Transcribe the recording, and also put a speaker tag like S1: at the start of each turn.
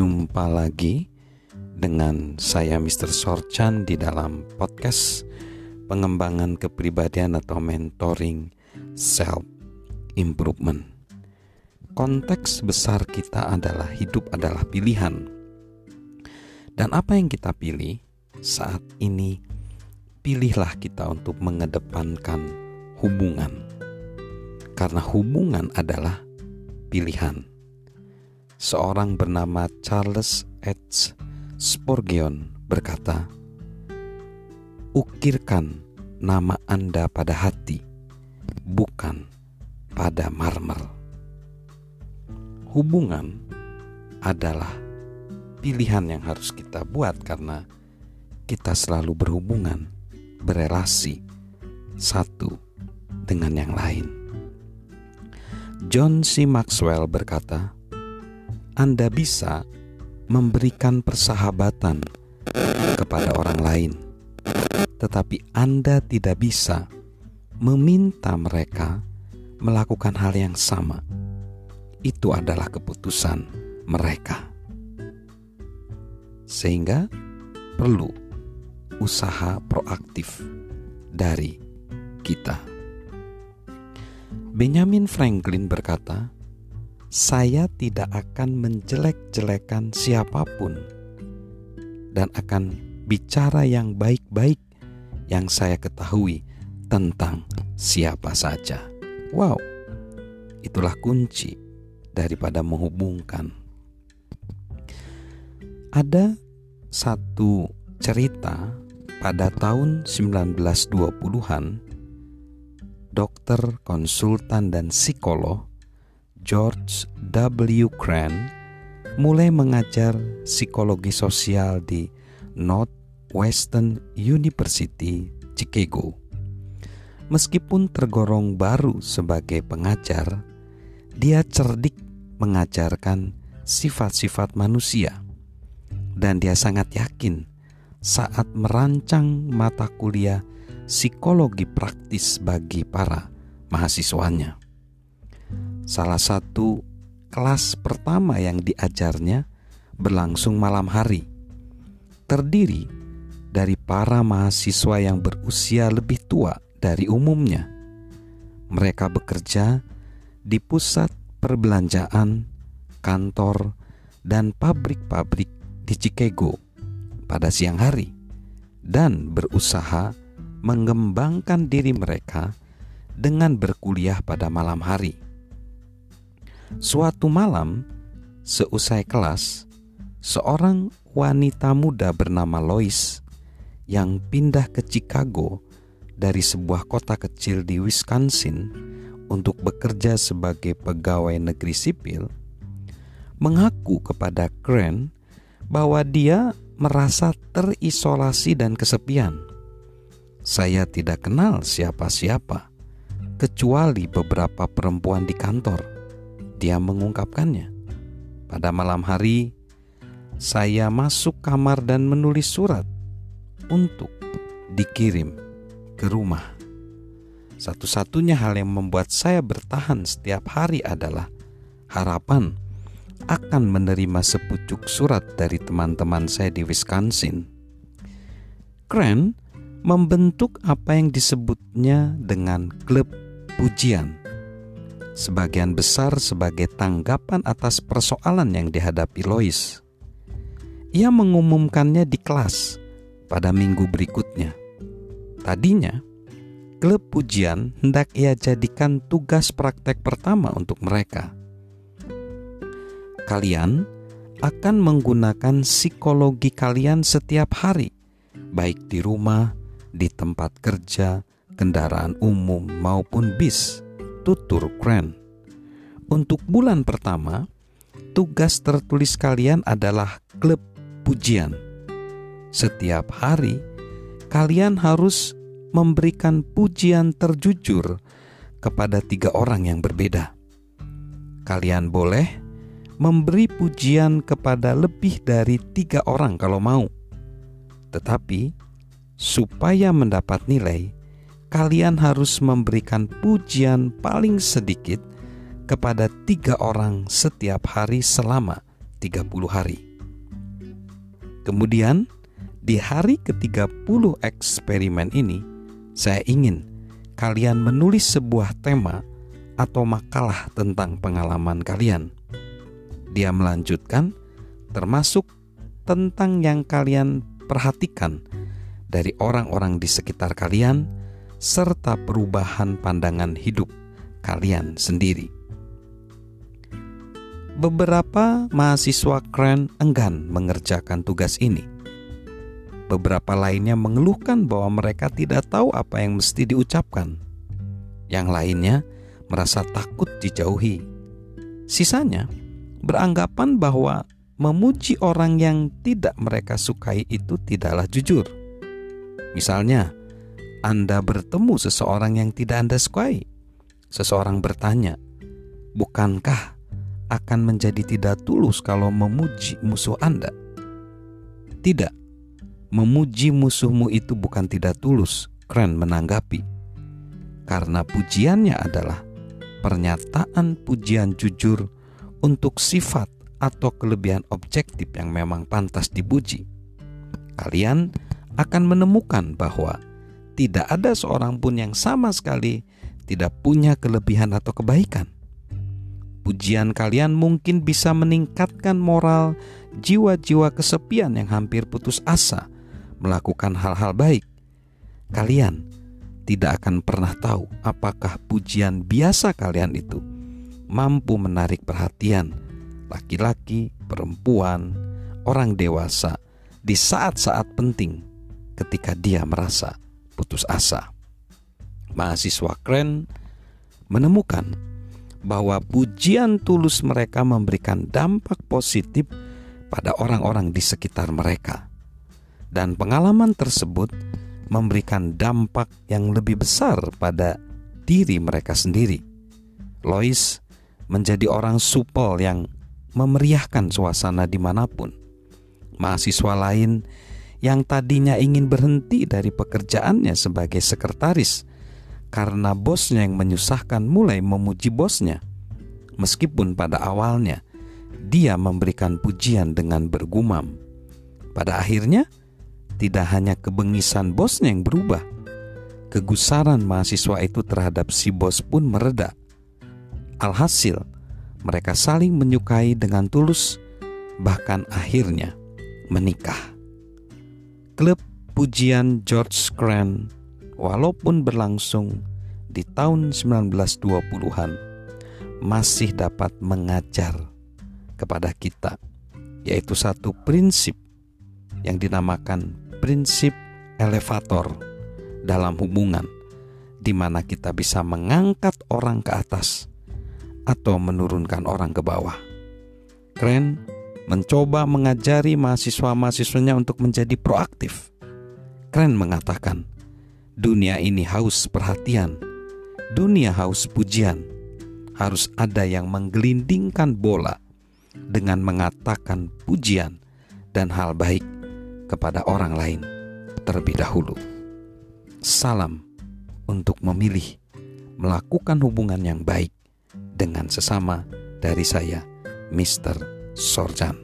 S1: Jumpa lagi dengan saya Mr. Sorchan di dalam podcast pengembangan kepribadian atau mentoring self improvement. Konteks besar kita adalah hidup adalah pilihan. Dan apa yang kita pilih saat ini pilihlah kita untuk mengedepankan hubungan. Karena hubungan adalah pilihan. Seorang bernama Charles H. Spurgeon berkata, "Ukirkan nama Anda pada hati, bukan pada marmer." Hubungan adalah pilihan yang harus kita buat karena kita selalu berhubungan, berelasi satu dengan yang lain. John C. Maxwell berkata, "Anda bisa memberikan persahabatan kepada orang lain, tetapi Anda tidak bisa meminta mereka melakukan hal yang sama. Itu adalah keputusan mereka, sehingga perlu usaha proaktif dari kita. Benjamin Franklin berkata, saya tidak akan menjelek-jelekan siapa pun dan akan bicara yang baik-baik yang saya ketahui tentang siapa saja. Wow, itulah kunci daripada menghubungkan. Ada satu cerita pada tahun 1920-an, dokter, konsultan, dan psikolog George W. Crane mulai mengajar psikologi sosial di Northwestern University, Chicago. Meskipun tergolong baru sebagai pengajar, dia cerdik mengajarkan sifat-sifat manusia, dan dia sangat yakin saat merancang mata kuliah psikologi praktis bagi para mahasiswanya. Salah satu kelas pertama yang diajarnya berlangsung malam hari. Terdiri dari para mahasiswa yang berusia lebih tua dari umumnya. Mereka bekerja di pusat perbelanjaan, kantor, dan pabrik-pabrik di Chicago pada siang hari dan berusaha mengembangkan diri mereka dengan berkuliah pada malam hari. Suatu malam, seusai kelas, seorang wanita muda bernama Lois yang pindah ke Chicago dari sebuah kota kecil di Wisconsin untuk bekerja sebagai pegawai negeri sipil, mengaku kepada Grant bahwa dia merasa terisolasi dan kesepian. Saya tidak kenal siapa-siapa kecuali beberapa perempuan di kantor dia mengungkapkannya. Pada malam hari, saya masuk kamar dan menulis surat untuk dikirim ke rumah. Satu-satunya hal yang membuat saya bertahan setiap hari adalah harapan akan menerima sepucuk surat dari teman-teman saya di Wisconsin. Kren membentuk apa yang disebutnya dengan klub pujian sebagian besar sebagai tanggapan atas persoalan yang dihadapi Lois. Ia mengumumkannya di kelas pada minggu berikutnya. Tadinya, klub pujian hendak ia jadikan tugas praktek pertama untuk mereka. Kalian akan menggunakan psikologi kalian setiap hari, baik di rumah, di tempat kerja, kendaraan umum, maupun bis tutur keren. Untuk bulan pertama, tugas tertulis kalian adalah klub pujian. Setiap hari, kalian harus memberikan pujian terjujur kepada tiga orang yang berbeda. Kalian boleh memberi pujian kepada lebih dari tiga orang kalau mau, tetapi supaya mendapat nilai, kalian harus memberikan pujian paling sedikit kepada tiga orang setiap hari selama 30 hari. Kemudian, di hari ke-30 eksperimen ini, saya ingin kalian menulis sebuah tema atau makalah tentang pengalaman kalian. Dia melanjutkan, termasuk tentang yang kalian perhatikan dari orang-orang di sekitar kalian, serta perubahan pandangan hidup kalian sendiri. Beberapa mahasiswa keren enggan mengerjakan tugas ini. Beberapa lainnya mengeluhkan bahwa mereka tidak tahu apa yang mesti diucapkan. Yang lainnya merasa takut dijauhi. Sisanya beranggapan bahwa memuji orang yang tidak mereka sukai itu tidaklah jujur. Misalnya, Anda bertemu seseorang yang tidak Anda sukai. Seseorang bertanya, "Bukankah akan menjadi tidak tulus kalau memuji musuh Anda. Tidak, memuji musuhmu itu bukan tidak tulus, Kren menanggapi. Karena pujiannya adalah pernyataan pujian jujur untuk sifat atau kelebihan objektif yang memang pantas dipuji. Kalian akan menemukan bahwa tidak ada seorang pun yang sama sekali tidak punya kelebihan atau kebaikan Pujian kalian mungkin bisa meningkatkan moral jiwa-jiwa kesepian yang hampir putus asa melakukan hal-hal baik. Kalian tidak akan pernah tahu apakah pujian biasa kalian itu mampu menarik perhatian laki-laki, perempuan, orang dewasa di saat-saat penting ketika dia merasa putus asa. Mahasiswa keren menemukan bahwa pujian tulus mereka memberikan dampak positif pada orang-orang di sekitar mereka, dan pengalaman tersebut memberikan dampak yang lebih besar pada diri mereka sendiri. Lois menjadi orang supel yang memeriahkan suasana di mana pun. Mahasiswa lain yang tadinya ingin berhenti dari pekerjaannya sebagai sekretaris karena bosnya yang menyusahkan mulai memuji bosnya. Meskipun pada awalnya dia memberikan pujian dengan bergumam. Pada akhirnya, tidak hanya kebengisan bosnya yang berubah, kegusaran mahasiswa itu terhadap si bos pun mereda. Alhasil, mereka saling menyukai dengan tulus, bahkan akhirnya menikah. Klub pujian George Crane walaupun berlangsung di tahun 1920-an masih dapat mengajar kepada kita yaitu satu prinsip yang dinamakan prinsip elevator dalam hubungan di mana kita bisa mengangkat orang ke atas atau menurunkan orang ke bawah. Keren mencoba mengajari mahasiswa-mahasiswanya untuk menjadi proaktif. Keren mengatakan, Dunia ini haus perhatian, dunia haus pujian. Harus ada yang menggelindingkan bola dengan mengatakan pujian dan hal baik kepada orang lain terlebih dahulu. Salam untuk memilih melakukan hubungan yang baik dengan sesama dari saya, Mr. Sorjan.